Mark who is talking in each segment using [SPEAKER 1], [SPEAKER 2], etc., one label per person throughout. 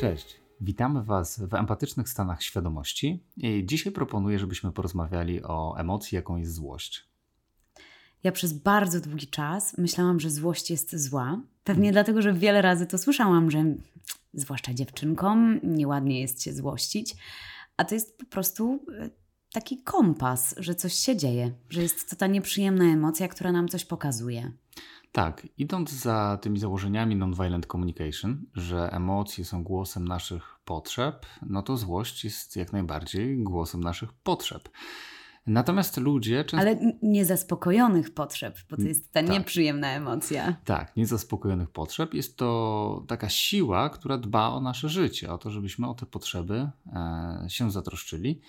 [SPEAKER 1] Cześć. Witamy Was w empatycznych stanach świadomości. I dzisiaj proponuję, żebyśmy porozmawiali o emocji, jaką jest złość.
[SPEAKER 2] Ja przez bardzo długi czas myślałam, że złość jest zła. Pewnie dlatego, że wiele razy to słyszałam, że zwłaszcza dziewczynkom nieładnie jest się złościć, a to jest po prostu e, taki kompas, że coś się dzieje, że jest to ta nieprzyjemna emocja, która nam coś pokazuje.
[SPEAKER 1] Tak, idąc za tymi założeniami nonviolent communication, że emocje są głosem naszych potrzeb, no to złość jest jak najbardziej głosem naszych potrzeb. Natomiast ludzie często.
[SPEAKER 2] Ale niezaspokojonych potrzeb, bo to jest ta tak. nieprzyjemna emocja.
[SPEAKER 1] Tak, niezaspokojonych potrzeb. Jest to taka siła, która dba o nasze życie, o to, żebyśmy o te potrzeby e, się zatroszczyli.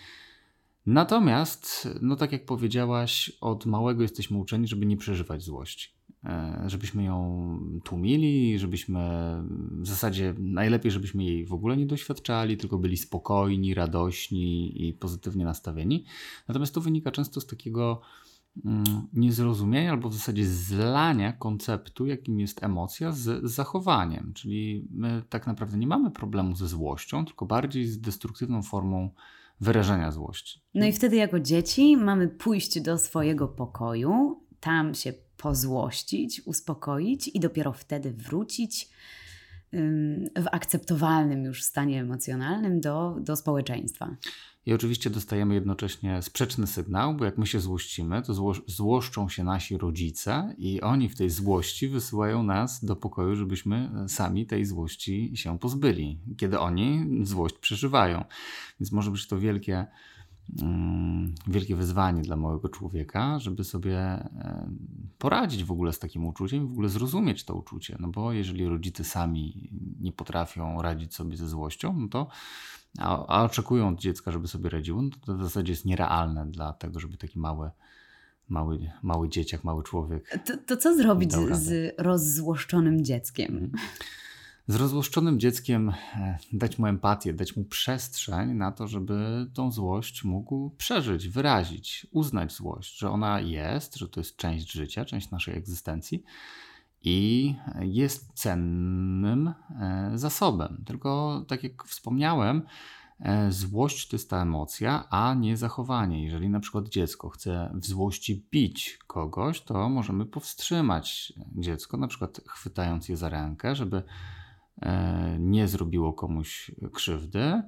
[SPEAKER 1] Natomiast, no tak jak powiedziałaś, od małego jesteśmy uczeni, żeby nie przeżywać złości. E, żebyśmy ją tłumili, żebyśmy w zasadzie najlepiej, żebyśmy jej w ogóle nie doświadczali, tylko byli spokojni, radośni i pozytywnie nastawieni. Natomiast to wynika często z takiego mm, niezrozumienia albo w zasadzie zlania konceptu, jakim jest emocja, z zachowaniem. Czyli my tak naprawdę nie mamy problemu ze złością, tylko bardziej z destruktywną formą wyrażenia złości.
[SPEAKER 2] No i wtedy jako dzieci mamy pójść do swojego pokoju, tam się pozłościć, uspokoić i dopiero wtedy wrócić w akceptowalnym już stanie emocjonalnym do, do społeczeństwa.
[SPEAKER 1] I oczywiście dostajemy jednocześnie sprzeczny sygnał, bo jak my się złościmy, to zło złoszczą się nasi rodzice i oni w tej złości wysyłają nas do pokoju, żebyśmy sami tej złości się pozbyli, kiedy oni złość przeżywają. Więc może być to wielkie wielkie wyzwanie dla małego człowieka, żeby sobie poradzić w ogóle z takim uczuciem i w ogóle zrozumieć to uczucie. No bo jeżeli rodzice sami nie potrafią radzić sobie ze złością, no to a, a oczekują od dziecka, żeby sobie radziło, no to, to w zasadzie jest nierealne dla tego, żeby taki mały mały, mały dzieciak, mały człowiek.
[SPEAKER 2] To, to co zrobić z, z rozzłoszczonym dzieckiem?
[SPEAKER 1] Z rozłoszczonym dzieckiem e, dać mu empatię, dać mu przestrzeń na to, żeby tą złość mógł przeżyć, wyrazić, uznać złość, że ona jest, że to jest część życia, część naszej egzystencji i jest cennym e, zasobem. Tylko tak jak wspomniałem, e, Złość to jest ta emocja, a nie zachowanie. Jeżeli na przykład dziecko chce w złości bić kogoś, to możemy powstrzymać dziecko, na przykład chwytając je za rękę, żeby nie zrobiło komuś krzywdy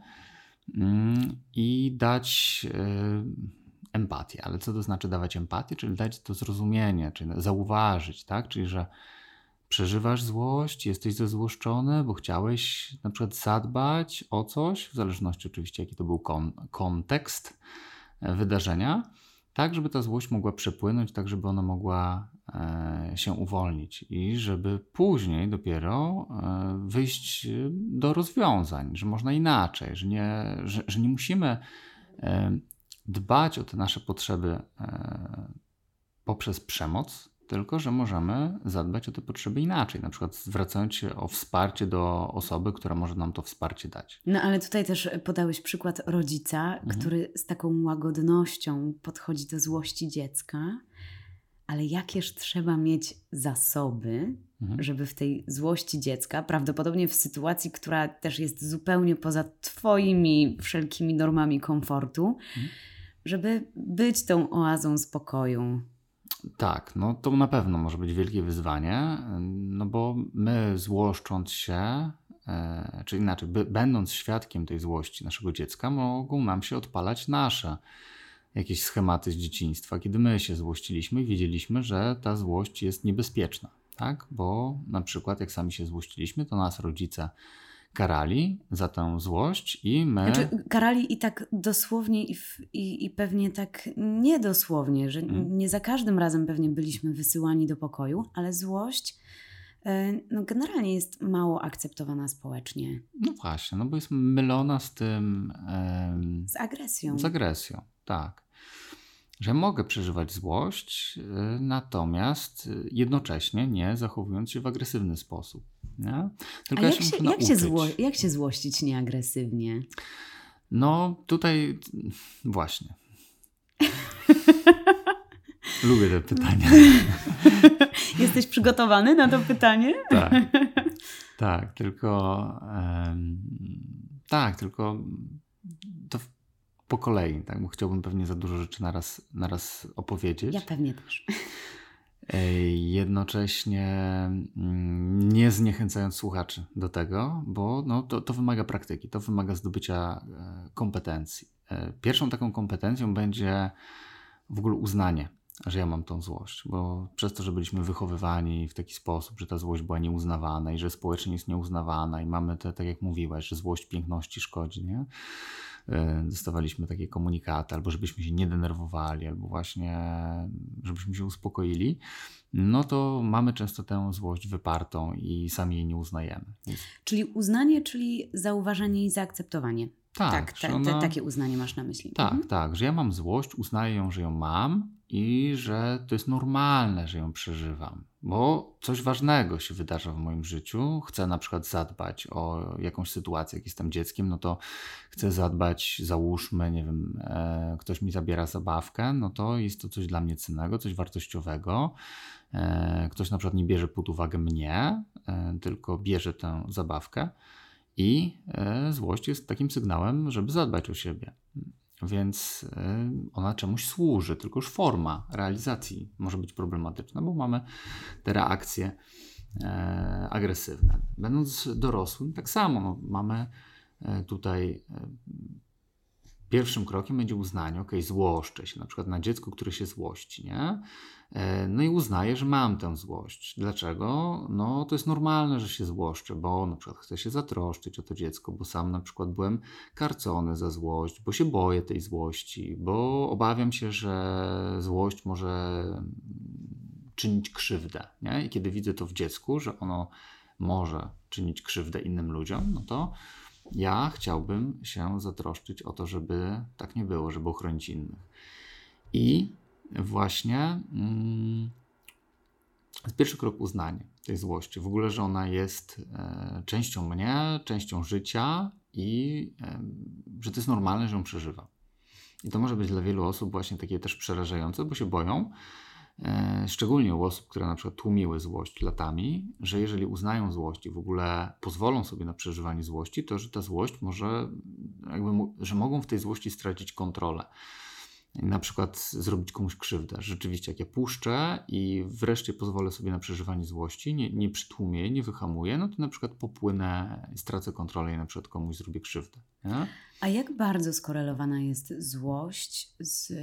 [SPEAKER 1] mm, i dać e, empatię. Ale co to znaczy dawać empatię? Czyli dać to zrozumienie, czyli zauważyć, tak? Czyli, że przeżywasz złość, jesteś zezłoszczony, bo chciałeś na przykład zadbać o coś, w zależności oczywiście jaki to był kon kontekst e, wydarzenia, tak żeby ta złość mogła przepłynąć, tak żeby ona mogła e, się uwolnić i żeby później dopiero e, wyjść do rozwiązań, że można inaczej, że nie, że, że nie musimy e, dbać o te nasze potrzeby poprzez przemoc, tylko że możemy zadbać o te potrzeby inaczej, na przykład zwracając się o wsparcie do osoby, która może nam to wsparcie dać.
[SPEAKER 2] No ale tutaj też podałeś przykład rodzica, mhm. który z taką łagodnością podchodzi do złości dziecka, ale jakież trzeba mieć zasoby, mhm. żeby w tej złości dziecka, prawdopodobnie w sytuacji, która też jest zupełnie poza Twoimi wszelkimi normami komfortu, mhm. żeby być tą oazą spokoju
[SPEAKER 1] tak, no to na pewno może być wielkie wyzwanie, no bo my złoszcząc się, e, czy inaczej, będąc świadkiem tej złości naszego dziecka, mogą nam się odpalać nasze jakieś schematy z dzieciństwa, kiedy my się złościliśmy i wiedzieliśmy, że ta złość jest niebezpieczna, tak? Bo na przykład jak sami się złościliśmy, to nas rodzice karali za tę złość i my...
[SPEAKER 2] Znaczy, karali i tak dosłownie i, i, i pewnie tak niedosłownie, że hmm. nie za każdym razem pewnie byliśmy wysyłani do pokoju, ale złość e, no, generalnie jest mało akceptowana społecznie.
[SPEAKER 1] No właśnie, no bo jest mylona z tym...
[SPEAKER 2] z agresją.
[SPEAKER 1] Z agresją, tak że mogę przeżywać złość, y, natomiast jednocześnie nie zachowując się w agresywny sposób. Nie?
[SPEAKER 2] Tylko A ja jak, się, jak, się zło, jak się złościć nieagresywnie?
[SPEAKER 1] No tutaj właśnie. Lubię te pytania.
[SPEAKER 2] Jesteś przygotowany na to pytanie?
[SPEAKER 1] Tak. Tak, tylko um, tak, tylko to po kolei, tak, bo chciałbym pewnie za dużo rzeczy naraz, naraz opowiedzieć.
[SPEAKER 2] Ja pewnie też.
[SPEAKER 1] Jednocześnie mm, nie zniechęcając słuchaczy do tego, bo no, to, to wymaga praktyki, to wymaga zdobycia e, kompetencji. E, pierwszą taką kompetencją będzie w ogóle uznanie, że ja mam tą złość, bo przez to, że byliśmy wychowywani w taki sposób, że ta złość była nieuznawana i że społecznie jest nieuznawana i mamy te, tak jak mówiłaś, że złość piękności szkodzi, nie? E, dostawaliśmy takie komunikaty, albo żebyśmy się nie denerwowali, albo właśnie żebyśmy się uspokoili, no to mamy często tę złość wypartą i sami jej nie uznajemy.
[SPEAKER 2] Więc... Czyli uznanie, czyli zauważenie i zaakceptowanie. Tak, tak ona... takie uznanie masz na myśli.
[SPEAKER 1] Tak, mhm. tak, że ja mam złość, uznaję ją, że ją mam i że to jest normalne, że ją przeżywam, bo coś ważnego się wydarza w moim życiu. Chcę na przykład zadbać o jakąś sytuację, jak jestem dzieckiem, no to chcę zadbać, załóżmy, nie wiem, e, ktoś mi zabiera zabawkę, no to jest to coś dla mnie cennego, coś wartościowego. E, ktoś na przykład nie bierze pod uwagę mnie, e, tylko bierze tę zabawkę i e, złość jest takim sygnałem, żeby zadbać o siebie. Więc e, ona czemuś służy, tylko już forma realizacji może być problematyczna, bo mamy te reakcje e, agresywne. Będąc dorosłym, tak samo no, mamy tutaj pierwszym krokiem będzie uznanie, ok, złoszczę się, na przykład na dziecku, które się złości, nie? E, no i uznaję, że mam tę złość. Dlaczego? No to jest normalne, że się złoszczę, bo na przykład chcę się zatroszczyć o to dziecko, bo sam na przykład byłem karcony za złość, bo się boję tej złości, bo obawiam się, że złość może czynić krzywdę. Nie? I kiedy widzę to w dziecku, że ono może czynić krzywdę innym ludziom, no to ja chciałbym się zatroszczyć o to, żeby tak nie było, żeby ochronić innych. I właśnie mm, pierwszy krok uznanie tej złości. W ogóle, że ona jest e, częścią mnie, częścią życia i e, że to jest normalne, że ją przeżywa. I to może być dla wielu osób właśnie takie też przerażające, bo się boją, szczególnie u osób, które na przykład tłumiły złość latami, że jeżeli uznają złość i w ogóle pozwolą sobie na przeżywanie złości, to że ta złość może, jakby, że mogą w tej złości stracić kontrolę na przykład zrobić komuś krzywdę. Rzeczywiście, jak ja puszczę i wreszcie pozwolę sobie na przeżywanie złości, nie, nie przytłumię, nie wyhamuję, no to na przykład popłynę, stracę kontrolę i na przykład komuś zrobię krzywdę. Nie?
[SPEAKER 2] A jak bardzo skorelowana jest złość z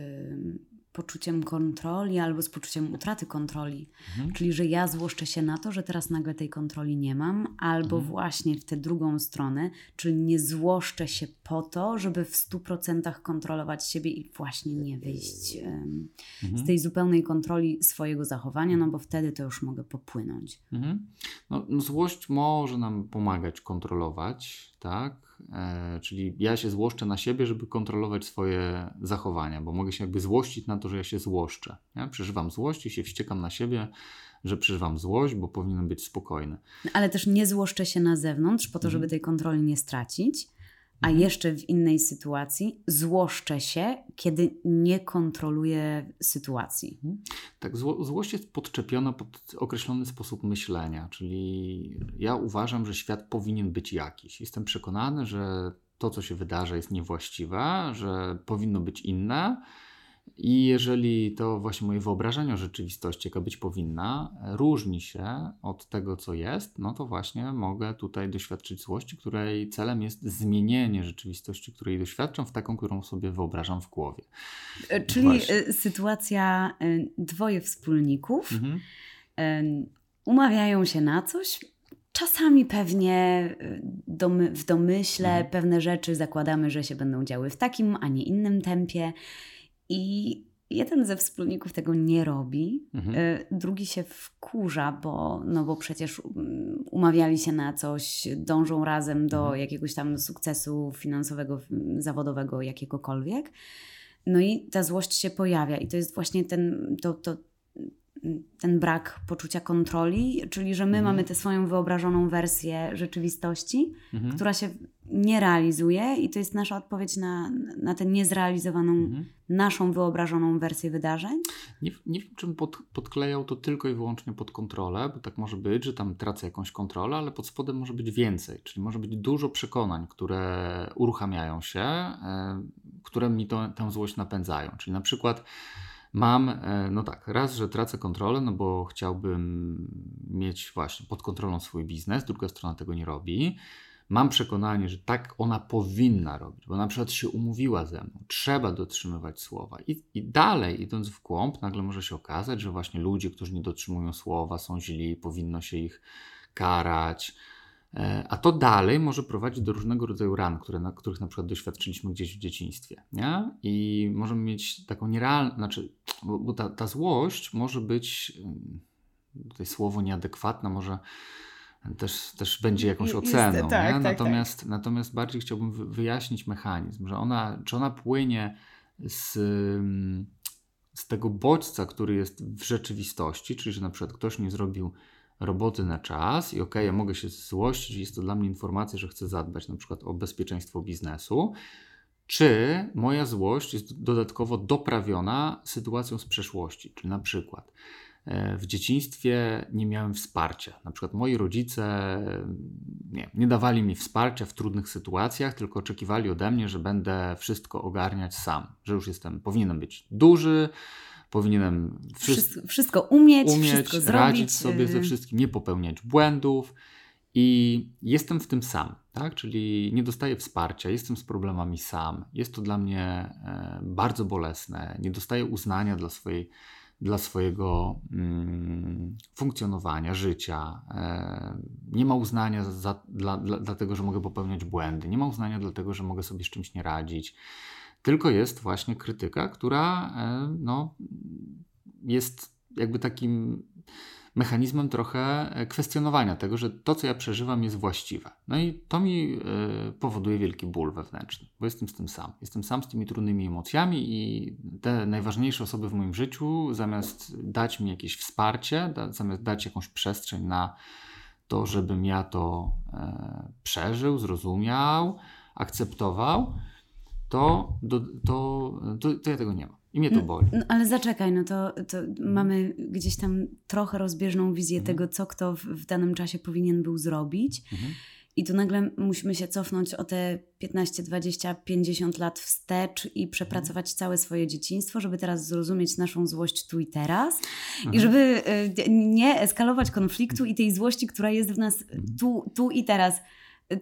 [SPEAKER 2] poczuciem kontroli albo z poczuciem utraty kontroli. Mhm. Czyli, że ja złoszczę się na to, że teraz nagle tej kontroli nie mam, albo mhm. właśnie w tę drugą stronę, czyli nie złoszczę się po to, żeby w 100% kontrolować siebie i właśnie nie wyjść um, mhm. z tej zupełnej kontroli swojego zachowania, no bo wtedy to już mogę popłynąć.
[SPEAKER 1] Mhm. No, no, złość może nam pomagać kontrolować, tak? E, czyli ja się złoszczę na siebie, żeby kontrolować swoje zachowania, bo mogę się jakby złościć na to, że ja się złoszczę. Ja przeżywam złość i się wściekam na siebie, że przeżywam złość, bo powinienem być spokojny.
[SPEAKER 2] Ale też nie złoszczę się na zewnątrz po to, żeby mhm. tej kontroli nie stracić a mhm. jeszcze w innej sytuacji złoszczę się, kiedy nie kontroluję sytuacji. Mhm.
[SPEAKER 1] Tak, zło, złość jest podczepiona pod określony sposób myślenia, czyli ja uważam, że świat powinien być jakiś. Jestem przekonany, że to, co się wydarza, jest niewłaściwe, że powinno być inne i jeżeli to właśnie moje wyobrażenie o rzeczywistości, jaka być powinna, różni się od tego, co jest, no to właśnie mogę tutaj doświadczyć złości, której celem jest zmienienie rzeczywistości, której doświadczam, w taką, którą sobie wyobrażam w głowie.
[SPEAKER 2] E, czyli właśnie. E, sytuacja e, dwoje wspólników mhm. umawiają się na coś, Czasami pewnie w domyśle mhm. pewne rzeczy zakładamy, że się będą działy w takim, a nie innym tempie. I jeden ze wspólników tego nie robi, mhm. Y, drugi się wkurza, bo, no bo przecież mm, umawiali się na coś, dążą razem do mhm. jakiegoś tam sukcesu finansowego, zawodowego, jakiegokolwiek. No i ta złość się pojawia, i to jest właśnie ten, to, to, ten brak poczucia kontroli, czyli że my mhm. mamy tę swoją wyobrażoną wersję rzeczywistości, mhm. która się nie realizuje i to jest nasza odpowiedź na, na tę niezrealizowaną, mhm. naszą wyobrażoną wersję wydarzeń?
[SPEAKER 1] Nie, nie wiem, czym pod, podklejał to tylko i wyłącznie pod kontrolę, bo tak może być, że tam tracę jakąś kontrolę, ale pod spodem może być więcej, czyli może być dużo przekonań, które uruchamiają się, e, które mi to, tę złość napędzają. Czyli na przykład mam, e, no tak, raz, że tracę kontrolę, no bo chciałbym mieć właśnie pod kontrolą swój biznes, druga strona tego nie robi. Mam przekonanie, że tak ona powinna robić, bo na przykład się umówiła ze mną, trzeba dotrzymywać słowa. I, I dalej, idąc w głąb, nagle może się okazać, że właśnie ludzie, którzy nie dotrzymują słowa, są źli, powinno się ich karać a to dalej może prowadzić do różnego rodzaju ran, które, na, których na przykład doświadczyliśmy gdzieś w dzieciństwie. Nie? I możemy mieć taką nierealną, znaczy, bo, bo ta, ta, złość może być, tutaj słowo nieadekwatna, może też, też będzie jakąś oceną. Jest, tak, tak, natomiast, tak. natomiast bardziej chciałbym wyjaśnić mechanizm, że ona, czy ona płynie z, z tego bodźca, który jest w rzeczywistości, czyli że na przykład ktoś nie zrobił roboty na czas i okay, ja mogę się złościć, jest to dla mnie informacja, że chcę zadbać na przykład o bezpieczeństwo biznesu, czy moja złość jest dodatkowo doprawiona sytuacją z przeszłości, czyli na przykład e, w dzieciństwie nie miałem wsparcia. Na przykład moi rodzice nie, nie dawali mi wsparcia w trudnych sytuacjach, tylko oczekiwali ode mnie, że będę wszystko ogarniać sam, że już jestem, powinienem być duży, powinienem
[SPEAKER 2] wszystko, wszystko umieć, umieć wszystko zrobić.
[SPEAKER 1] radzić sobie ze wszystkim, nie popełniać błędów. I jestem w tym sam, tak? Czyli nie dostaję wsparcia, jestem z problemami sam. Jest to dla mnie e, bardzo bolesne. Nie dostaję uznania dla, swojej, dla swojego mm, funkcjonowania, życia. E, nie ma uznania za, dla, dla, dlatego, że mogę popełniać błędy. Nie ma uznania dlatego, że mogę sobie z czymś nie radzić tylko jest właśnie krytyka, która e, no, jest jakby takim mechanizmem trochę kwestionowania tego, że to, co ja przeżywam, jest właściwe. No i to mi e, powoduje wielki ból wewnętrzny, bo jestem z tym sam. Jestem sam z tymi trudnymi emocjami i te najważniejsze osoby w moim życiu, zamiast dać mi jakieś wsparcie, zamiast dać jakąś przestrzeń na to, żebym ja to e, przeżył, zrozumiał, akceptował, to, to, to, to ja tego nie mam. I mnie to boli.
[SPEAKER 2] No, ale zaczekaj, no to, to mamy gdzieś tam trochę rozbieżną wizję mhm. tego, co kto w, w, danym czasie powinien był zrobić. Mhm. I tu nagle musimy się cofnąć o te 15, 20, 50 lat wstecz i przepracować mhm. całe swoje dzieciństwo, żeby teraz zrozumieć naszą złość tu i teraz. Mhm. I żeby y, nie eskalować konfliktu i tej złości, która jest w nas mhm. tu, tu i teraz.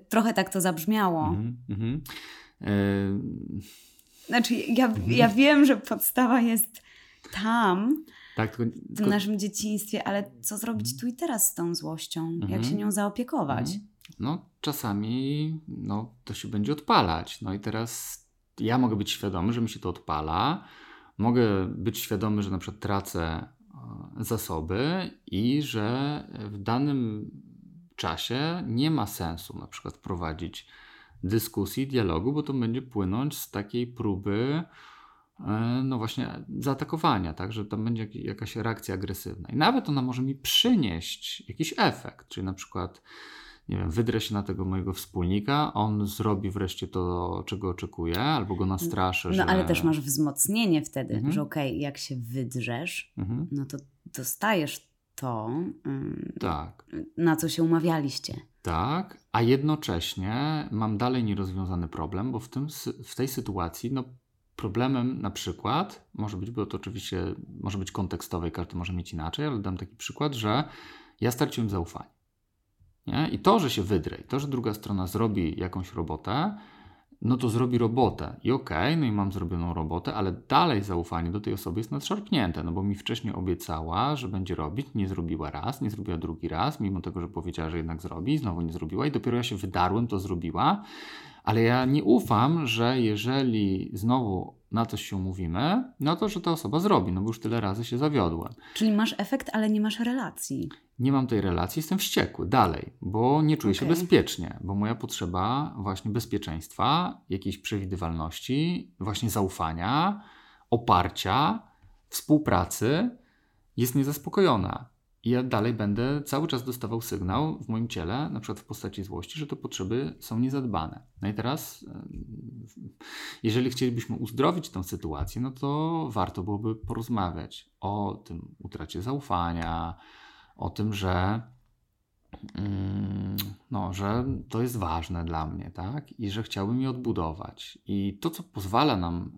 [SPEAKER 2] Trochę tak to zabrzmiało. Mhm. Mhm. Znaczy, ja, mhm. ja wiem, że podstawa jest tam, tak, tylko, tylko... w naszym dzieciństwie, ale co zrobić mhm. tu i teraz z tą złością? Mhm. Jak się nią zaopiekować? Mhm.
[SPEAKER 1] No, czasami no, to się będzie odpalać. No i teraz ja mogę być świadomy, że mi się to odpala. Mogę być świadomy, że na przykład tracę zasoby i że w danym czasie nie ma sensu na przykład prowadzić dyskusji, dialogu, bo to będzie płynąć z takiej próby e, no właśnie zaatakowania, tak, że tam będzie jakaś reakcja agresywna. I nawet ona może mi przynieść jakiś efekt, czyli na przykład nie wiem, wydrę się na tego mojego wspólnika, on zrobi wreszcie to, czego oczekuję, albo go nastraszę.
[SPEAKER 2] No
[SPEAKER 1] że...
[SPEAKER 2] ale też masz wzmocnienie wtedy, mhm. że okej, okay, jak się wydrzesz, mhm. no to dostajesz to, tak. na co się umawialiście.
[SPEAKER 1] Tak, a jednocześnie mam dalej nierozwiązany problem, bo w, tym, w tej sytuacji no, problemem na przykład może być, bo to oczywiście może być kontekstowe i każdy może mieć inaczej, ale dam taki przykład, że ja straciłem zaufanie. Nie? I to, że się wydrę, to, że druga strona zrobi jakąś robotę, no to zrobi robotę. I okej, okay, no i mam zrobioną robotę, ale dalej zaufanie do tej osoby jest nadszarpnięte, no bo mi wcześniej obiecała, że będzie robić, nie zrobiła raz, nie zrobiła drugi raz, mimo tego, że powiedziała, że jednak zrobi, znowu nie zrobiła i dopiero ja się wydarłem, to zrobiła, ale ja nie ufam, że jeżeli znowu na coś się umówimy, no to, że ta osoba zrobi, no bo już tyle razy się zawiodłem.
[SPEAKER 2] Czyli masz efekt, ale nie masz relacji.
[SPEAKER 1] Nie mam tej relacji, jestem wściekły dalej, bo nie czuję okay. się bezpiecznie, bo moja potrzeba właśnie bezpieczeństwa, jakiejś przewidywalności, właśnie zaufania, oparcia, współpracy jest niezaspokojona. I ja dalej będę cały czas dostawał sygnał w moim ciele, na przykład w postaci złości, że te potrzeby są niezadbane. No i teraz, jeżeli chcielibyśmy uzdrowić tę sytuację, no to warto byłoby porozmawiać o tym utracie zaufania, o tym, że mm, no, że to jest ważne dla mnie, tak? I że chciałbym je odbudować. I to, co pozwala nam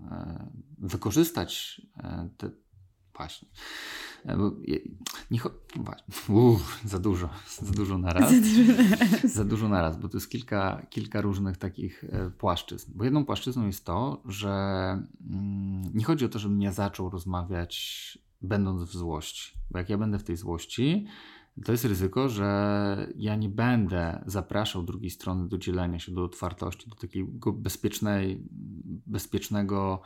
[SPEAKER 1] wykorzystać te, właśnie, e, nie, Uf, za dużo, za dużo na raz. Za dużo na raz, bo to jest kilka, kilka różnych takich płaszczyzn. Bo jedną płaszczyzną jest to, że mm, nie chodzi o to, żebym nie zaczął rozmawiać będąc w złości. Bo jak ja będę w tej złości, to jest ryzyko, że ja nie będę zapraszał drugiej strony do dzielenia się, do otwartości, do takiego bezpiecznej, bezpiecznego,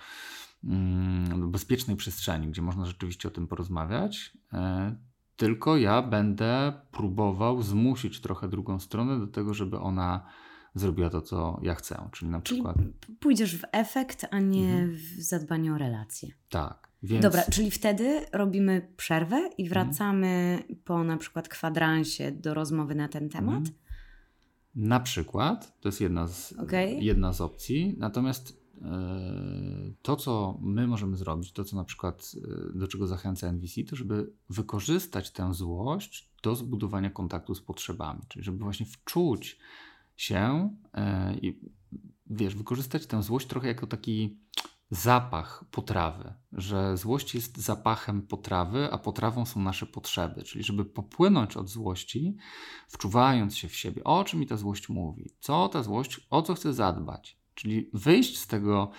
[SPEAKER 1] bezpiecznej przestrzeni, gdzie można rzeczywiście o tym porozmawiać. E, tylko ja będę próbował zmusić trochę drugą stronę do tego, żeby ona zrobiła to, co ja chcę. Czyli na czyli przykład.
[SPEAKER 2] Pójdziesz w efekt, a nie mhm. w zadbanie o relacje.
[SPEAKER 1] Tak. Więc...
[SPEAKER 2] Dobra, czyli wtedy robimy przerwę i mhm. wracamy mhm. po na przykład kwadransie do rozmowy na ten temat? Mhm.
[SPEAKER 1] Na przykład, to jest jedna z, okay. jedna z opcji. Natomiast to, co my możemy zrobić, to co na przykład, e, do czego zachęca NVC, to żeby wykorzystać tę złość do zbudowania kontaktu z potrzebami, czyli żeby właśnie wczuć się e, i wiesz, wykorzystać tę złość trochę jako taki zapach potrawy, że złość jest zapachem potrawy, a potrawą są nasze potrzeby. Czyli, żeby popłynąć od złości, wczuwając się w siebie, o czym mi ta złość mówi, co ta złość, o co chce zadbać. Czyli wyjść z tego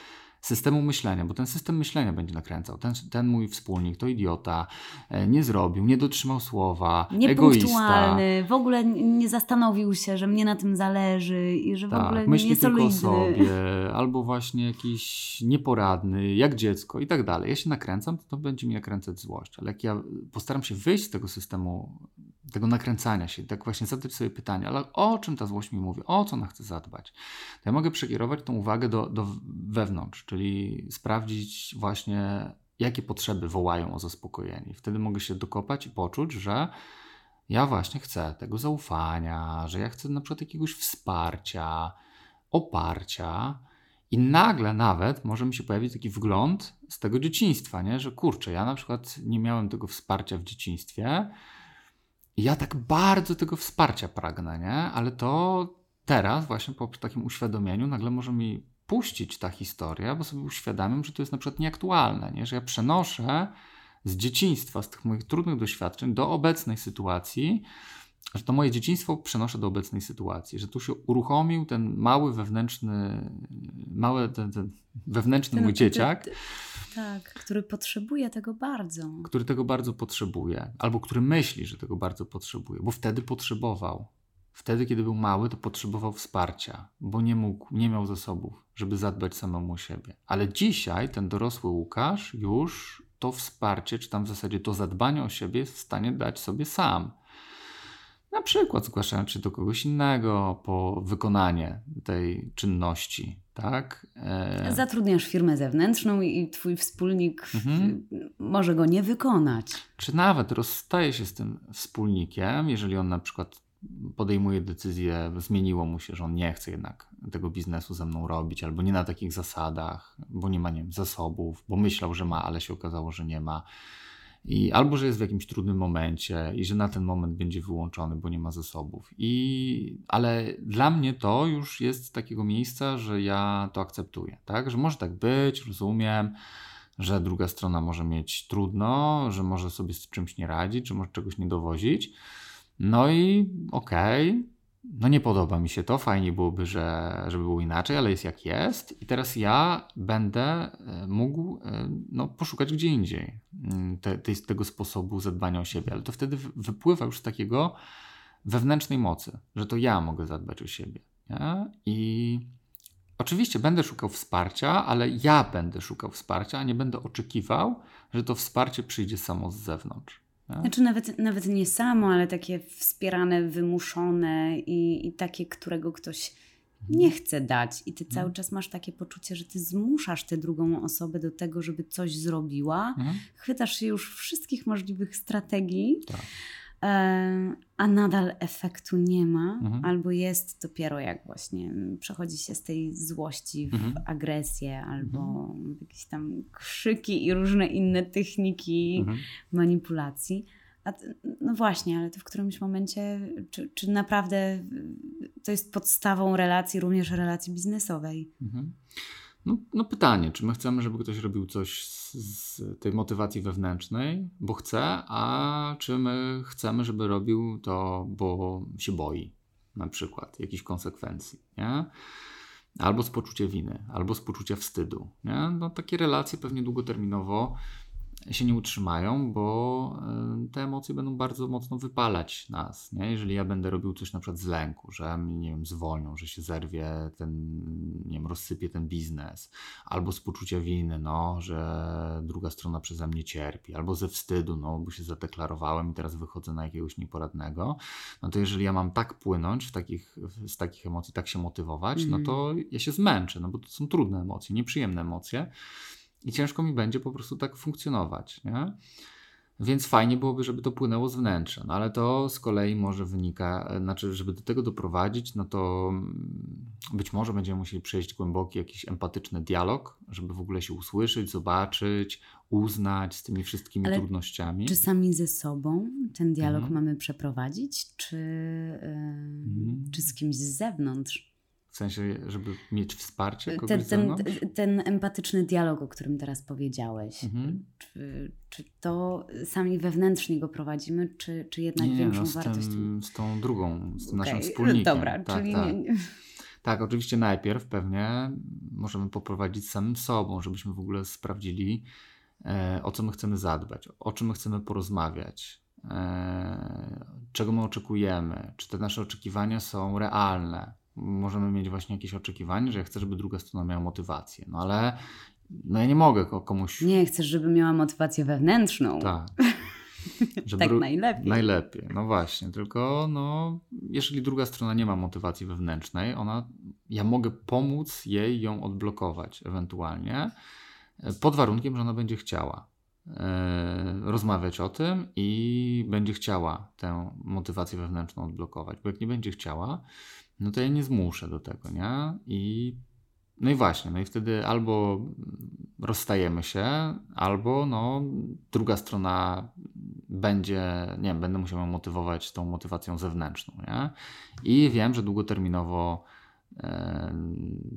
[SPEAKER 1] systemu myślenia, bo ten system myślenia będzie nakręcał. Ten, ten mój wspólnik to idiota, e, nie zrobił, nie dotrzymał słowa, egoista.
[SPEAKER 2] w ogóle nie zastanowił się, że mnie na tym zależy i że tak, w ogóle
[SPEAKER 1] myśli
[SPEAKER 2] nie
[SPEAKER 1] tylko o sobie, albo właśnie jakiś nieporadny, jak dziecko i tak dalej. Ja się nakręcam, to, to będzie mi nakręcać złość, ale jak ja postaram się wyjść z tego systemu tego nakręcania się, tak właśnie zadać sobie pytanie, ale o czym ta złość mi mówi, o co ona chce zadbać, to ja mogę przekierować tą uwagę do, do wewnątrz, czyli sprawdzić właśnie, jakie potrzeby wołają o zaspokojenie. Wtedy mogę się dokopać i poczuć, że ja właśnie chcę tego zaufania, że ja chcę na przykład jakiegoś wsparcia, oparcia. I nagle nawet może mi się pojawić taki wgląd z tego dzieciństwa, nie? że kurczę, ja na przykład nie miałem tego wsparcia w dzieciństwie, ja tak bardzo tego wsparcia pragnę, nie? Ale to teraz, właśnie po takim uświadomieniu, nagle może mi puścić ta historia, bo sobie uświadamiam, że to jest na przykład nieaktualne, nie? że ja przenoszę z dzieciństwa, z tych moich trudnych doświadczeń do obecnej sytuacji, że to moje dzieciństwo przenoszę do obecnej sytuacji, że tu się uruchomił ten mały wewnętrzny, mały ten, ten wewnętrzny ten, mój dzieciak.
[SPEAKER 2] tak, który potrzebuje tego bardzo.
[SPEAKER 1] Który tego bardzo potrzebuje, albo który myśli, że tego bardzo potrzebuje, bo wtedy potrzebował. Wtedy, kiedy był mały, to potrzebował wsparcia, bo nie mógł, nie miał zasobów, żeby zadbać samemu o siebie. Ale dzisiaj ten dorosły Łukasz już to wsparcie, czy tam w zasadzie to zadbanie o siebie jest w stanie dać sobie sam. Na przykład zgłaszając się do kogoś innego po wykonanie tej czynności, tak?
[SPEAKER 2] E... Zatrudniasz firmę zewnętrzną i twój wspólnik mhm. może go nie wykonać.
[SPEAKER 1] Czy nawet rozstaje się z tym wspólnikiem, jeżeli on na przykład podejmuje decyzję, zmieniło mu się, że on nie chce jednak tego biznesu ze mną robić, albo nie na takich zasadach, bo nie ma nie wiem, zasobów, bo myślał, że ma, ale się okazało, że nie ma i albo, że jest w jakimś trudnym momencie i że na ten moment będzie wyłączony, bo nie ma zasobów. I, ale dla mnie to już jest z takiego miejsca, że ja to akceptuję, tak? Że może tak być, rozumiem, że druga strona może mieć trudno, że może sobie z czymś nie radzić, że może czegoś nie dowozić. No i okej, okay, no nie podoba mi się to, fajnie byłoby, że, żeby było inaczej, ale jest jak jest i teraz ja będę e, mógł e, no, poszukać gdzie indziej mm, te, te, tego sposobu zadbania o siebie, ale to wtedy wypływa już z takiego wewnętrznej mocy, że to ja mogę zadbać o siebie. Nie? I oczywiście będę szukał wsparcia, ale ja będę szukał wsparcia, a nie będę oczekiwał, że to wsparcie przyjdzie samo z zewnątrz.
[SPEAKER 2] Tak? Znaczy nawet, nawet nie samo, ale takie wspierane, wymuszone i, i takie, którego ktoś nie mhm. chce dać. I ty cały mhm. czas masz takie poczucie, że ty zmuszasz tę drugą osobę do tego, żeby coś zrobiła. Mhm. Chwytasz się już wszystkich możliwych strategii. Tak. A nadal efektu nie ma, mhm. albo jest dopiero jak właśnie przechodzi się z tej złości w mhm. agresję, albo mhm. jakieś tam krzyki i różne inne techniki mhm. manipulacji. A, no właśnie, ale to w którymś momencie, czy, czy naprawdę to jest podstawą relacji, również relacji biznesowej?
[SPEAKER 1] No, no, pytanie, czy my chcemy, żeby ktoś robił coś z, z, tej motywacji wewnętrznej, bo chce, a czy my chcemy, żeby robił to, bo się boi, na przykład, jakichś konsekwencji, nie? Albo z poczucia winy, albo z poczucia wstydu, nie? No takie relacje pewnie długoterminowo się nie utrzymają, bo y, te emocje będą bardzo mocno wypalać nas. Nie? Jeżeli ja będę robił coś na przykład z lęku, że mnie, nie wiem, zwolnią, że się zerwie ten, nie wiem, rozsypie ten biznes, albo z poczucia winy, no, że druga strona przeze mnie cierpi, albo ze wstydu, no, bo się zadeklarowałem i teraz wychodzę na jakiegoś nieporadnego, no to jeżeli ja mam tak płynąć w takich, z takich emocji, tak się motywować, mm. no mhm. to ja się zmęczę, no bo to są trudne emocje, nieprzyjemne emocje i ciężko mi będzie po prostu tak funkcjonować. Nie? Więc fajnie byłoby, żeby to płynęło z wnętrza, no ale to z kolei może wynika, znaczy, żeby do tego doprowadzić, no to mm, być może będziemy musieli przejść głęboki, jakiś empatyczny dialog, żeby w ogóle się usłyszeć, zobaczyć, uznać z tymi wszystkimi ale trudnościami.
[SPEAKER 2] Czy sami ze sobą ten dialog mhm. mamy przeprowadzić, czy, yy, mhm. czy z kimś z zewnątrz?
[SPEAKER 1] W sensie, żeby mieć wsparcie kogoś
[SPEAKER 2] ten, ten, ten empatyczny dialog, o którym teraz powiedziałeś. Mhm. Czy, czy to sami wewnętrznie go prowadzimy, czy, czy jednak nie, większą no, z wartość?
[SPEAKER 1] Tym, z tą drugą, z okay. naszym wspólnikiem.
[SPEAKER 2] Dobra, tak, czyli
[SPEAKER 1] tak. Nie... tak, oczywiście najpierw pewnie możemy poprowadzić samym sobą, żebyśmy w ogóle sprawdzili, e, o co my chcemy zadbać, o czym my chcemy porozmawiać, e, czego my oczekujemy, czy te nasze oczekiwania są realne możemy mieć właśnie jakieś oczekiwanie, że ja chcę, żeby druga strona miała motywację. No ale no ja nie mogę komuś.
[SPEAKER 2] Nie, chcesz, żeby miała motywację wewnętrzną.
[SPEAKER 1] Tak.
[SPEAKER 2] Tak najlepiej.
[SPEAKER 1] Najlepiej, no właśnie. Tylko no, jeżeli druga strona nie ma motywacji wewnętrznej, ona, ja mogę pomóc jej ją odblokować ewentualnie, pod warunkiem, że ona będzie chciała e, rozmawiać o tym i będzie chciała tę motywację wewnętrzną odblokować. Bo jak nie będzie chciała, no to ja nie zmuszę do tego, nie? I no i właśnie, no i wtedy albo rozstajemy się, albo no druga strona będzie, nie wiem, będę musiał motywować tą motywacją zewnętrzną, nie? I wiem, że długoterminowo e,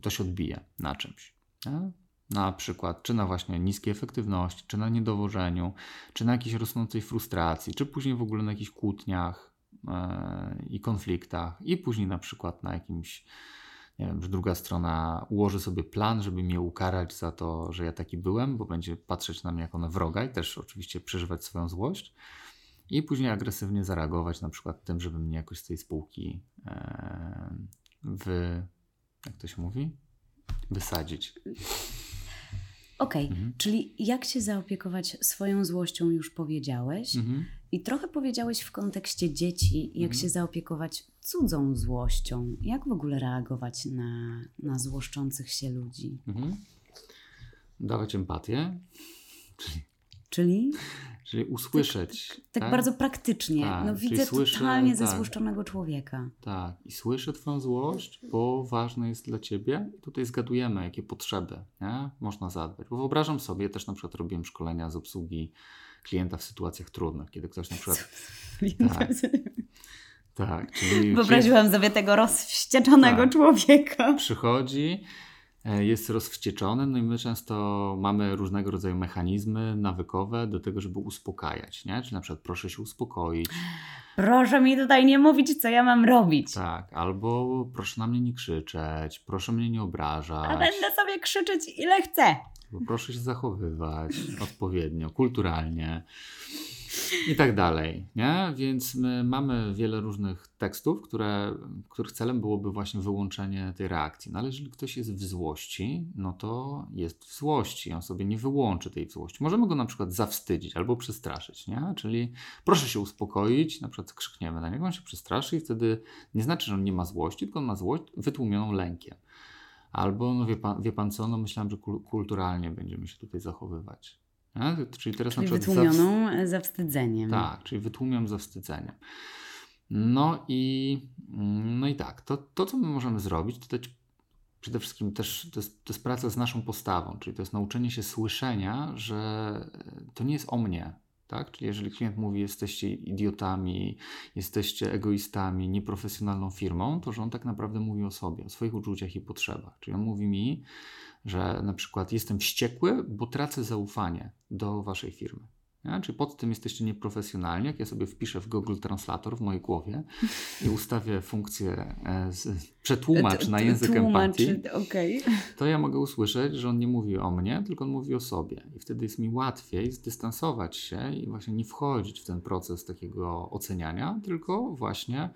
[SPEAKER 1] to się odbije na czymś, nie? Na przykład, czy na właśnie niskiej efektywności, czy na niedowożeniu, czy na jakiejś rosnącej frustracji, czy później w ogóle na jakichś kłótniach, i konfliktach, i później na przykład na jakimś, nie wiem, że druga strona ułoży sobie plan, żeby mnie ukarać za to, że ja taki byłem, bo będzie patrzeć na mnie jako na wroga i też oczywiście przeżywać swoją złość. I później agresywnie zareagować na przykład tym, żeby mnie jakoś z tej spółki e, wy, jak to się mówi? Wysadzić.
[SPEAKER 2] Okej, okay. mhm. czyli jak się zaopiekować swoją złością już powiedziałeś. Mhm. I trochę powiedziałeś w kontekście dzieci, jak mhm. się zaopiekować cudzą złością. Jak w ogóle reagować na, na złoszczących się ludzi? Mhm.
[SPEAKER 1] Dawać empatię.
[SPEAKER 2] Czyli, czyli?
[SPEAKER 1] Czyli usłyszeć.
[SPEAKER 2] Tak, tak, tak? bardzo praktycznie. Tak, no, widzę słyszę, totalnie tak, zezłoszczonego człowieka.
[SPEAKER 1] Tak, i słyszę Twoją złość, bo ważne jest dla Ciebie. Tutaj zgadujemy, jakie potrzeby nie? można zadbać. Bo wyobrażam sobie, też na przykład robiłem szkolenia z obsługi klienta w sytuacjach trudnych, kiedy ktoś na przykład. Tak, tak, czyli.
[SPEAKER 2] Wyobraziłam sobie tego rozwścieczonego tak, człowieka.
[SPEAKER 1] Przychodzi E, jest rozwścieczony, no i my często mamy różnego rodzaju mechanizmy nawykowe do tego, żeby uspokajać, nie? Czyli na przykład proszę się uspokoić.
[SPEAKER 2] Proszę mi tutaj nie mówić, co ja mam robić.
[SPEAKER 1] Tak, albo proszę na mnie nie krzyczeć, proszę mnie nie obrażać.
[SPEAKER 2] A będę sobie krzyczeć ile chcę.
[SPEAKER 1] Proszę się zachowywać odpowiednio, kulturalnie i tak dalej, nie? Więc my mamy wiele różnych tekstów, które, których celem byłoby właśnie wyłączenie tej reakcji. No ale jeżeli ktoś jest w złości, no to jest w złości, on sobie nie wyłączy tej złości. Możemy go na przykład zawstydzić albo przestraszyć, nie? Czyli proszę się uspokoić, na przykład krzykniemy na niego, on się przestraszy i wtedy nie znaczy, że on nie ma złości, tylko on ma złość wytłumioną lękiem. Albo, no wie pan, wie pan co, no myślałem, że kulturalnie będziemy się tutaj zachowywać. Nie? Czyli teraz
[SPEAKER 2] czyli
[SPEAKER 1] na
[SPEAKER 2] przykład wytłumioną zawst... zawstydzeniem.
[SPEAKER 1] Tak, czyli wytłumiam zawstydzeniem. No i, no i tak, to, to co my możemy zrobić, to dać przede wszystkim też to jest, to jest praca z naszą postawą, czyli to jest nauczenie się słyszenia, że to nie jest o mnie, tak? Czyli jeżeli klient mówi, jesteście idiotami, jesteście egoistami, nieprofesjonalną firmą, to że on tak naprawdę mówi o sobie, o swoich uczuciach i potrzebach. Czyli on mówi mi, że na przykład jestem wściekły, bo tracę zaufanie do waszej firmy. Nie? Czyli pod tym jesteście nieprofesjonalni. Jak ja sobie wpiszę w Google Translator w mojej głowie i ustawię funkcję e, z, przetłumacz na język Tłumacz, empatii, okay. to ja mogę usłyszeć, że on nie mówi o mnie, tylko on mówi o sobie. I wtedy jest mi łatwiej zdystansować się i właśnie nie wchodzić w ten proces takiego oceniania, tylko właśnie E,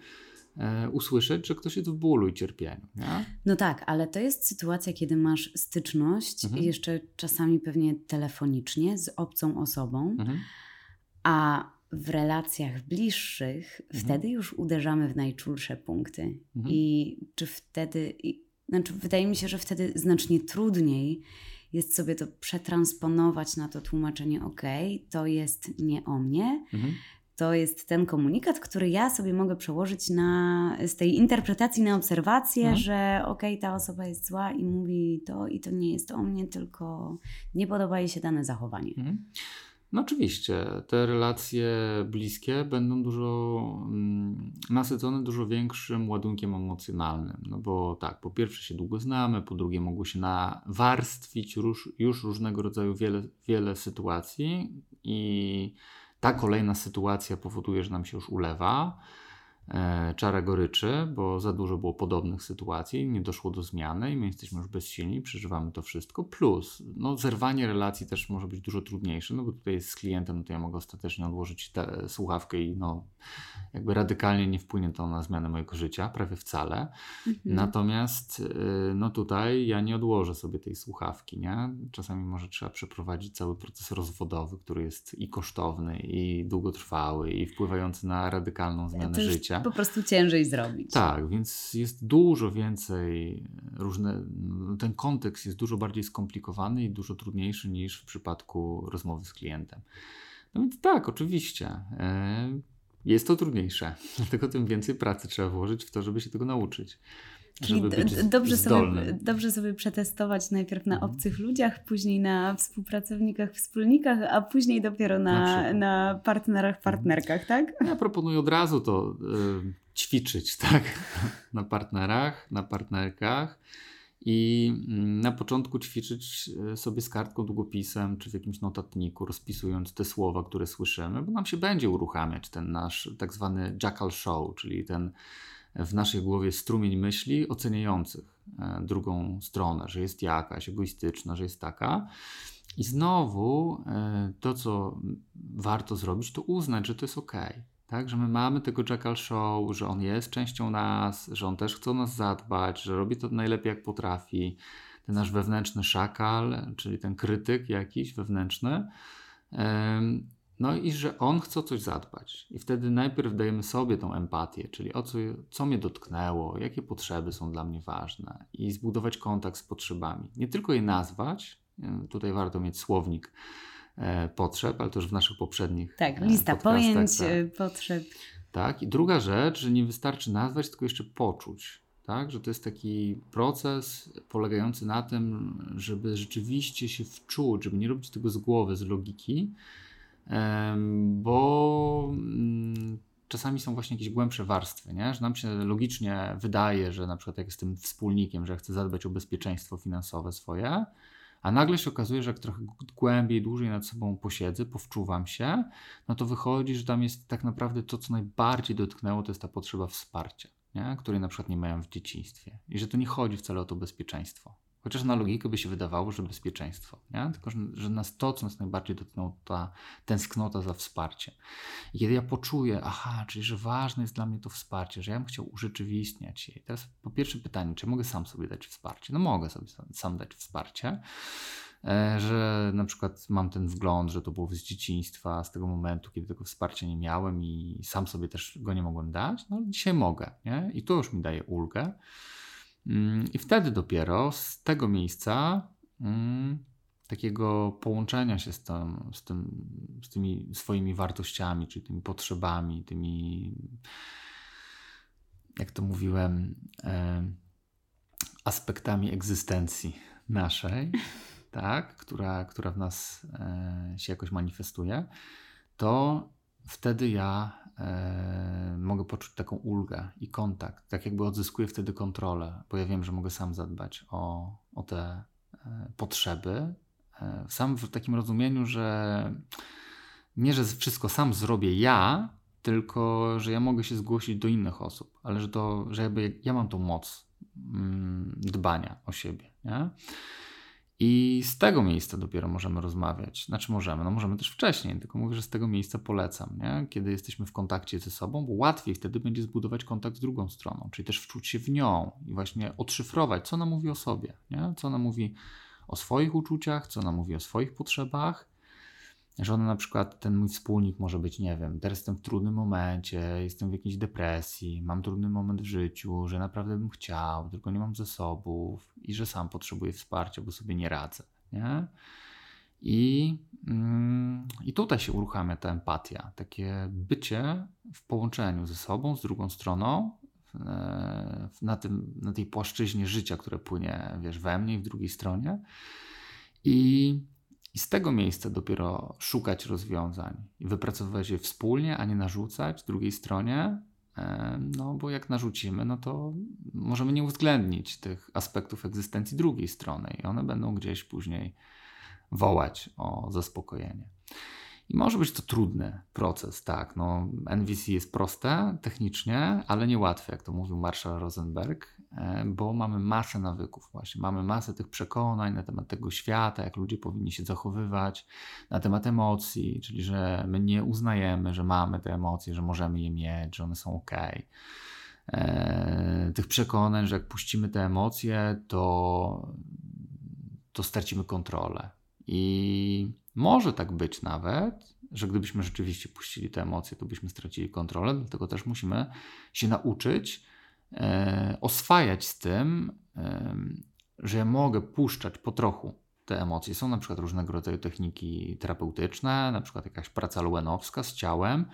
[SPEAKER 1] usłyszeć, że ktoś jest w bólu i cierpieniu. Nie?
[SPEAKER 2] No tak, ale to jest sytuacja, kiedy masz styczność, mhm. jeszcze czasami pewnie telefonicznie z obcą osobą, mhm. a w relacjach bliższych mhm. wtedy już uderzamy w najczulsze punkty. Mhm. I czy wtedy, i, znaczy wydaje mi się, że wtedy znacznie trudniej jest sobie to przetransponować na to tłumaczenie, ok, to jest nie o mnie, mhm to jest ten komunikat, który ja sobie mogę przełożyć na, z tej interpretacji na obserwację, mhm. że okej, okay, ta osoba jest zła i mówi to i to nie jest o mnie, tylko nie podoba jej się dane zachowanie. Mhm.
[SPEAKER 1] No oczywiście, te relacje bliskie będą dużo mm, nasycone dużo większym ładunkiem emocjonalnym. No bo tak, po pierwsze się długo znamy, po drugie mogło się nawarstwić już, już różnego rodzaju wiele, wiele sytuacji i ta kolejna sytuacja powoduje, że nam się już ulewa. E, czara goryczy, bo za dużo było podobnych sytuacji, nie doszło do zmiany i my jesteśmy już bezsilni, przeżywamy to wszystko. Plus, no, zerwanie relacji też może być dużo trudniejsze, no bo tutaj jest z klientem, no to ja mogę ostatecznie odłożyć tę słuchawkę i no, jakby radykalnie nie wpłynie to na zmianę mojego życia, prawie wcale. Mhm. Natomiast y, no tutaj ja nie odłożę sobie tej słuchawki, nie? Czasami może trzeba przeprowadzić cały proces rozwodowy, który jest i kosztowny, i długotrwały, i wpływający na radykalną zmianę życia
[SPEAKER 2] po prostu ciężej zrobić.
[SPEAKER 1] Tak, więc jest dużo więcej różne, ten kontekst jest dużo bardziej skomplikowany i dużo trudniejszy niż w przypadku rozmowy z klientem. No więc tak, oczywiście. E, jest to trudniejsze, dlatego tym więcej pracy trzeba włożyć w to, żeby się tego nauczyć.
[SPEAKER 2] Czyli dobrze sobie, dobrze sobie przetestować najpierw na mhm. obcych ludziach, później na współpracownikach, wspólnikach, a później dopiero na, na, na partnerach, mhm. partnerkach, tak?
[SPEAKER 1] Ja proponuję od razu to y, ćwiczyć, tak? na partnerach, na partnerkach i mm, na początku ćwiczyć e, sobie z kartką, długopisem czy w jakimś notatniku, rozpisując te słowa, które słyszymy, bo nam się będzie uruchamiać ten nasz tak zwany jackal show, czyli ten w naszej głowie strumień myśli oceniających e, drugą stronę, że jest jakaś egoistyczna, że jest taka. I znowu e, to, co warto zrobić, to uznać, że to jest ok. Tak, że my mamy tego Jackal Show, że on jest częścią nas, że on też chce o nas zadbać, że robi to najlepiej jak potrafi. Ten nasz wewnętrzny szakal, czyli ten krytyk jakiś wewnętrzny, no i że on chce o coś zadbać. I wtedy najpierw dajemy sobie tą empatię, czyli o co, co mnie dotknęło, jakie potrzeby są dla mnie ważne i zbudować kontakt z potrzebami. Nie tylko je nazwać, tutaj warto mieć słownik e, potrzeb, ale też w naszych poprzednich
[SPEAKER 2] Tak, e, lista pojęć, tak. E, potrzeb.
[SPEAKER 1] Tak, i druga rzecz, że nie wystarczy nazwać, tylko jeszcze poczuć. Tak, że to jest taki proces polegający na tym, żeby rzeczywiście się wczuć, żeby nie robić tego z głowy, z logiki, bo mm, czasami są właśnie jakieś głębsze warstwy, nie? że nam się logicznie wydaje, że na przykład jak jestem wspólnikiem, że chcę zadbać o bezpieczeństwo finansowe swoje, a nagle się okazuje, że jak trochę głębiej, dłużej nad sobą posiedzę, powczuwam się, no to wychodzi, że tam jest tak naprawdę to, co najbardziej dotknęło, to jest ta potrzeba wsparcia, nie? której na przykład nie miałem w dzieciństwie. I że to nie chodzi wcale o to bezpieczeństwo. Chociaż na logikę by się wydawało, że bezpieczeństwo, nie? tylko że, nas to, co nas najbardziej dotknęło, ta tęsknota za wsparciem. I kiedy ja poczuję, aha, czyli że ważne jest dla mnie to wsparcie, że ja bym chciał urzeczywistniać je. I teraz po pierwsze pytanie, czy mogę sam sobie dać wsparcie? No mogę sobie sam dać wsparcie, e, że na przykład mam ten wgląd, że to było z dzieciństwa, z tego momentu, kiedy tego wsparcia nie miałem i sam sobie też go nie mogłem dać, no dzisiaj mogę, nie? I to już mi daje ulgę. Mm, I wtedy dopiero z tego miejsca mm, takiego połączenia się z, tym, z, tym, z tymi swoimi wartościami, czyli tymi potrzebami, tymi, jak to mówiłem, e, aspektami egzystencji naszej, tak, która, która w nas e, się jakoś manifestuje, to wtedy ja e, mogę poczuć taką ulgę i kontakt. Tak jakby odzyskuję wtedy kontrolę, bo ja wiem, że mogę sam zadbać o, o te e, potrzeby. E, sam w takim rozumieniu, że nie, że wszystko sam zrobię ja, tylko że ja mogę się zgłosić do innych osób, ale że, to, że jakby ja mam tą moc mm, dbania o siebie. Nie? I z tego miejsca dopiero możemy rozmawiać. Znaczy możemy, no możemy też wcześniej, tylko mówię, że z tego miejsca polecam, nie? kiedy jesteśmy w kontakcie ze sobą, bo łatwiej wtedy będzie zbudować kontakt z drugą stroną, czyli też wczuć się w nią i właśnie odszyfrować, co ona mówi o sobie, nie? co ona mówi o swoich uczuciach, co ona mówi o swoich potrzebach, że ona na przykład, ten mój wspólnik może być, nie wiem, teraz jestem w trudnym momencie, jestem w jakiejś depresji, mam trudny moment w życiu, że naprawdę bym chciał, tylko nie mam zasobów i że sam potrzebuję wsparcia, bo sobie nie radzę, nie? I, mm, I tutaj się uruchamia ta empatia, takie bycie w połączeniu ze sobą, z drugą stroną, na, tym, na tej płaszczyźnie życia, które płynie, wiesz, we mnie i w drugiej stronie. I i z tego miejsca dopiero szukać rozwiązań i wypracowywać je wspólnie, a nie narzucać drugiej stronie. No, bo jak narzucimy, no to możemy nie uwzględnić tych aspektów egzystencji drugiej strony i one będą gdzieś później wołać o zaspokojenie. I może być to trudny proces, tak. No, NVC jest proste technicznie, ale niełatwe, jak to mówił Marshall Rosenberg, e, bo mamy masę nawyków, właśnie. Mamy masę tych przekonań na temat tego świata, jak ludzie powinni się zachowywać, na temat emocji, czyli że my nie uznajemy, że mamy te emocje, że możemy je mieć, że one są ok. E, tych przekonań, że jak puścimy te emocje, to, to stracimy kontrolę. I może tak być nawet, że gdybyśmy rzeczywiście puścili te emocje, to byśmy stracili kontrolę, dlatego też musimy się nauczyć e, oswajać z tym, e, że ja mogę puszczać po trochu te emocje. Są na przykład różnego rodzaju techniki terapeutyczne, na przykład jakaś praca luenowska z ciałem,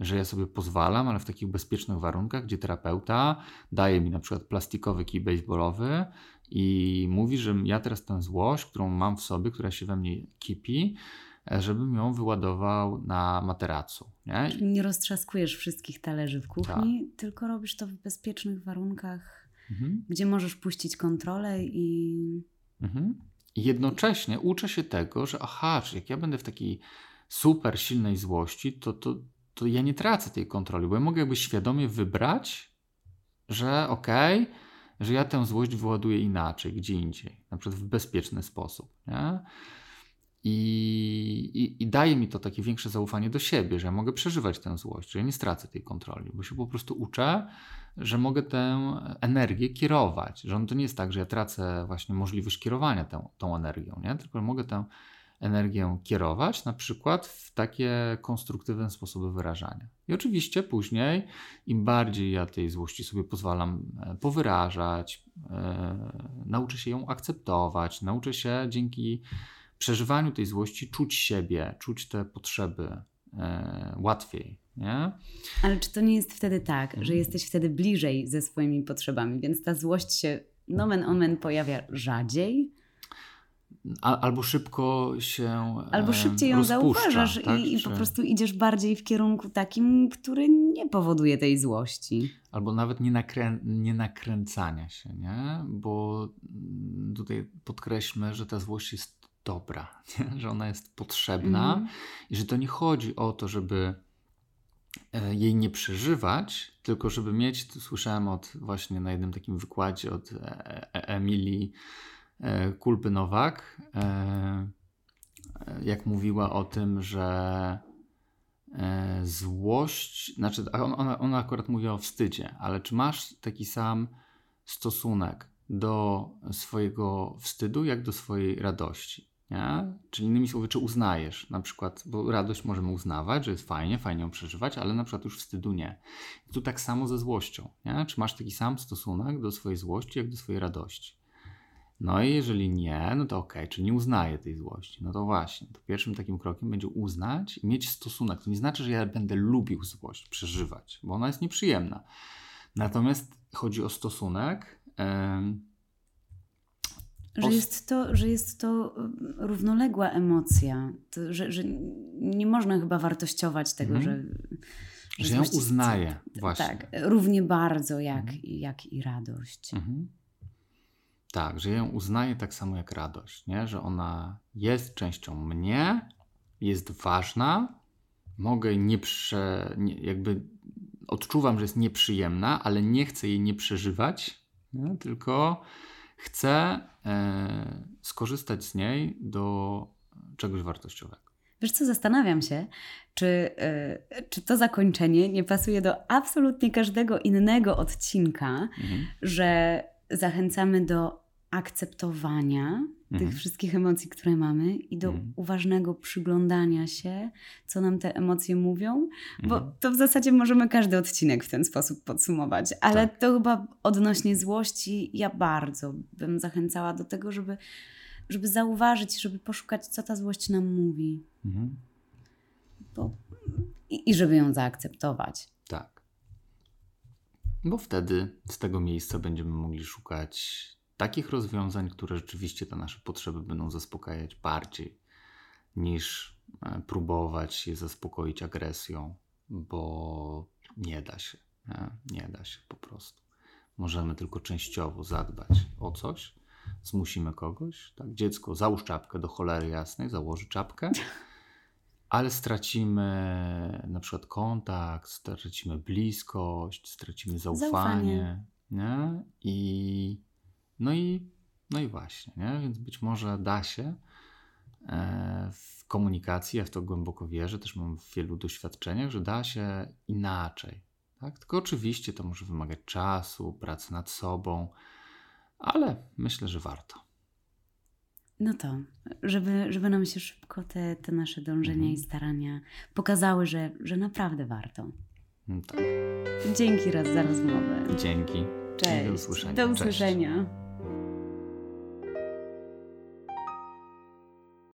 [SPEAKER 1] że ja sobie pozwalam, ale w takich bezpiecznych warunkach, gdzie terapeuta daje mi na przykład plastikowy kij baseballowy i mówi, że ja teraz tę złość, którą mam w sobie, która się we mnie kipi, e, żebym ją wyładował na materacu. Nie,
[SPEAKER 2] Czyli nie roztrzaskujesz wszystkich talerzy w kuchni, tak. tylko robisz to w bezpiecznych warunkach, mhm. gdzie możesz puścić kontrolę i.
[SPEAKER 1] Mhm. I jednocześnie uczę się tego, że aha, czy jak ja będę w takiej super silnej złości, to, to, to ja nie tracę tej kontroli, bo ja mogę jakby świadomie wybrać, że okej, okay, że ja tę złość wyładuję inaczej, gdzie indziej, na przykład w bezpieczny sposób. Nie? I, i, I, daje mi to takie większe zaufanie do siebie, że ja mogę przeżywać tę złość, że ja nie stracę tej kontroli, bo się po prostu uczę, że mogę tę energię kierować, że to nie jest tak, że ja tracę właśnie możliwość kierowania tą, tą energią, nie? tylko mogę tę energię kierować, na przykład w takie konstruktywne sposoby wyrażania. I oczywiście później, im bardziej ja tej złości sobie pozwalam e, powyrażać, e, nauczę się ją akceptować, nauczę się dzięki przeżywaniu tej złości czuć siebie, czuć te potrzeby e, łatwiej. Nie?
[SPEAKER 2] Ale czy to nie jest wtedy tak, że mhm. jesteś wtedy bliżej ze swoimi potrzebami, więc ta złość się nomen omen pojawia rzadziej?
[SPEAKER 1] Albo szybko się.
[SPEAKER 2] Albo szybciej ją zauważasz tak? i, i po prostu idziesz bardziej w kierunku takim, który nie powoduje tej złości.
[SPEAKER 1] Albo nawet nie, nakrę nie nakręcania się, nie? Bo tutaj podkreślmy, że ta złość jest dobra, nie? że ona jest potrzebna mm. i że to nie chodzi o to, żeby e, jej nie przeżywać, tylko żeby mieć, to słyszałem od właśnie na jednym takim wykładzie od e, e, Emilii Kulpy Nowak, e, jak mówiła o tym, że e, złość, znaczy ona, ona akurat mówi o wstydzie, ale czy masz taki sam stosunek do swojego wstydu, jak do swojej radości? Nie? Czyli innymi słowy, czy uznajesz na przykład, bo radość możemy uznawać, że jest fajnie, fajnie ją przeżywać, ale na przykład już wstydu nie. I tu tak samo ze złością. Nie? Czy masz taki sam stosunek do swojej złości, jak do swojej radości? No i jeżeli nie, no to okej, okay, czyli nie uznaję tej złości. No to właśnie, to pierwszym takim krokiem będzie uznać i mieć stosunek. To nie znaczy, że ja będę lubił złość, przeżywać, bo ona jest nieprzyjemna. Natomiast chodzi o stosunek.
[SPEAKER 2] Że jest, to, że jest to mm, równoległa emocja, to, że, że nie można chyba wartościować tego, mhm. że,
[SPEAKER 1] że, że ją uznaję. Właśnie.
[SPEAKER 2] Tak, równie bardzo jak, mhm. jak i radość. Mhm.
[SPEAKER 1] Tak, że ją uznaję tak samo jak radość, nie? że ona jest częścią mnie, jest ważna, mogę nie prze, nie, jakby odczuwam, że jest nieprzyjemna, ale nie chcę jej nie przeżywać, nie? tylko chcę e, skorzystać z niej do czegoś wartościowego.
[SPEAKER 2] Wiesz co, zastanawiam się, czy, e, czy to zakończenie nie pasuje do absolutnie każdego innego odcinka, mhm. że zachęcamy do akceptowania mhm. tych wszystkich emocji, które mamy i do mhm. uważnego przyglądania się, co nam te emocje mówią, bo mhm. to w zasadzie możemy każdy odcinek w ten sposób podsumować, ale tak. to chyba odnośnie złości ja bardzo bym zachęcała do tego, żeby, żeby zauważyć, żeby poszukać, co ta złość nam mówi. Mhm. Bo, i, I żeby ją zaakceptować.
[SPEAKER 1] Tak. Bo wtedy z tego miejsca będziemy mogli szukać takich rozwiązań, które rzeczywiście te nasze potrzeby będą zaspokajać bardziej niż e, próbować je zaspokoić agresją, bo nie da się. Nie, nie da się po prostu. Możemy tylko częściowo zadbać o coś, zmusimy kogoś, tak, dziecko załóż czapkę do cholery jasnej, założy czapkę, ale stracimy na przykład kontakt, stracimy bliskość, stracimy zaufanie, zaufanie. Nie? i no i, no i właśnie, nie? więc być może da się e, w komunikacji, ja w to głęboko wierzę, też mam w wielu doświadczeniach, że da się inaczej. Tak? Tylko oczywiście to może wymagać czasu, pracy nad sobą, ale myślę, że warto.
[SPEAKER 2] No to, żeby, żeby nam się szybko te, te nasze dążenia mhm. i starania pokazały, że, że naprawdę warto.
[SPEAKER 1] No tak.
[SPEAKER 2] Dzięki raz za rozmowę.
[SPEAKER 1] Dzięki.
[SPEAKER 2] Cześć.
[SPEAKER 1] do usłyszenia.
[SPEAKER 2] Do usłyszenia.
[SPEAKER 1] Cześć.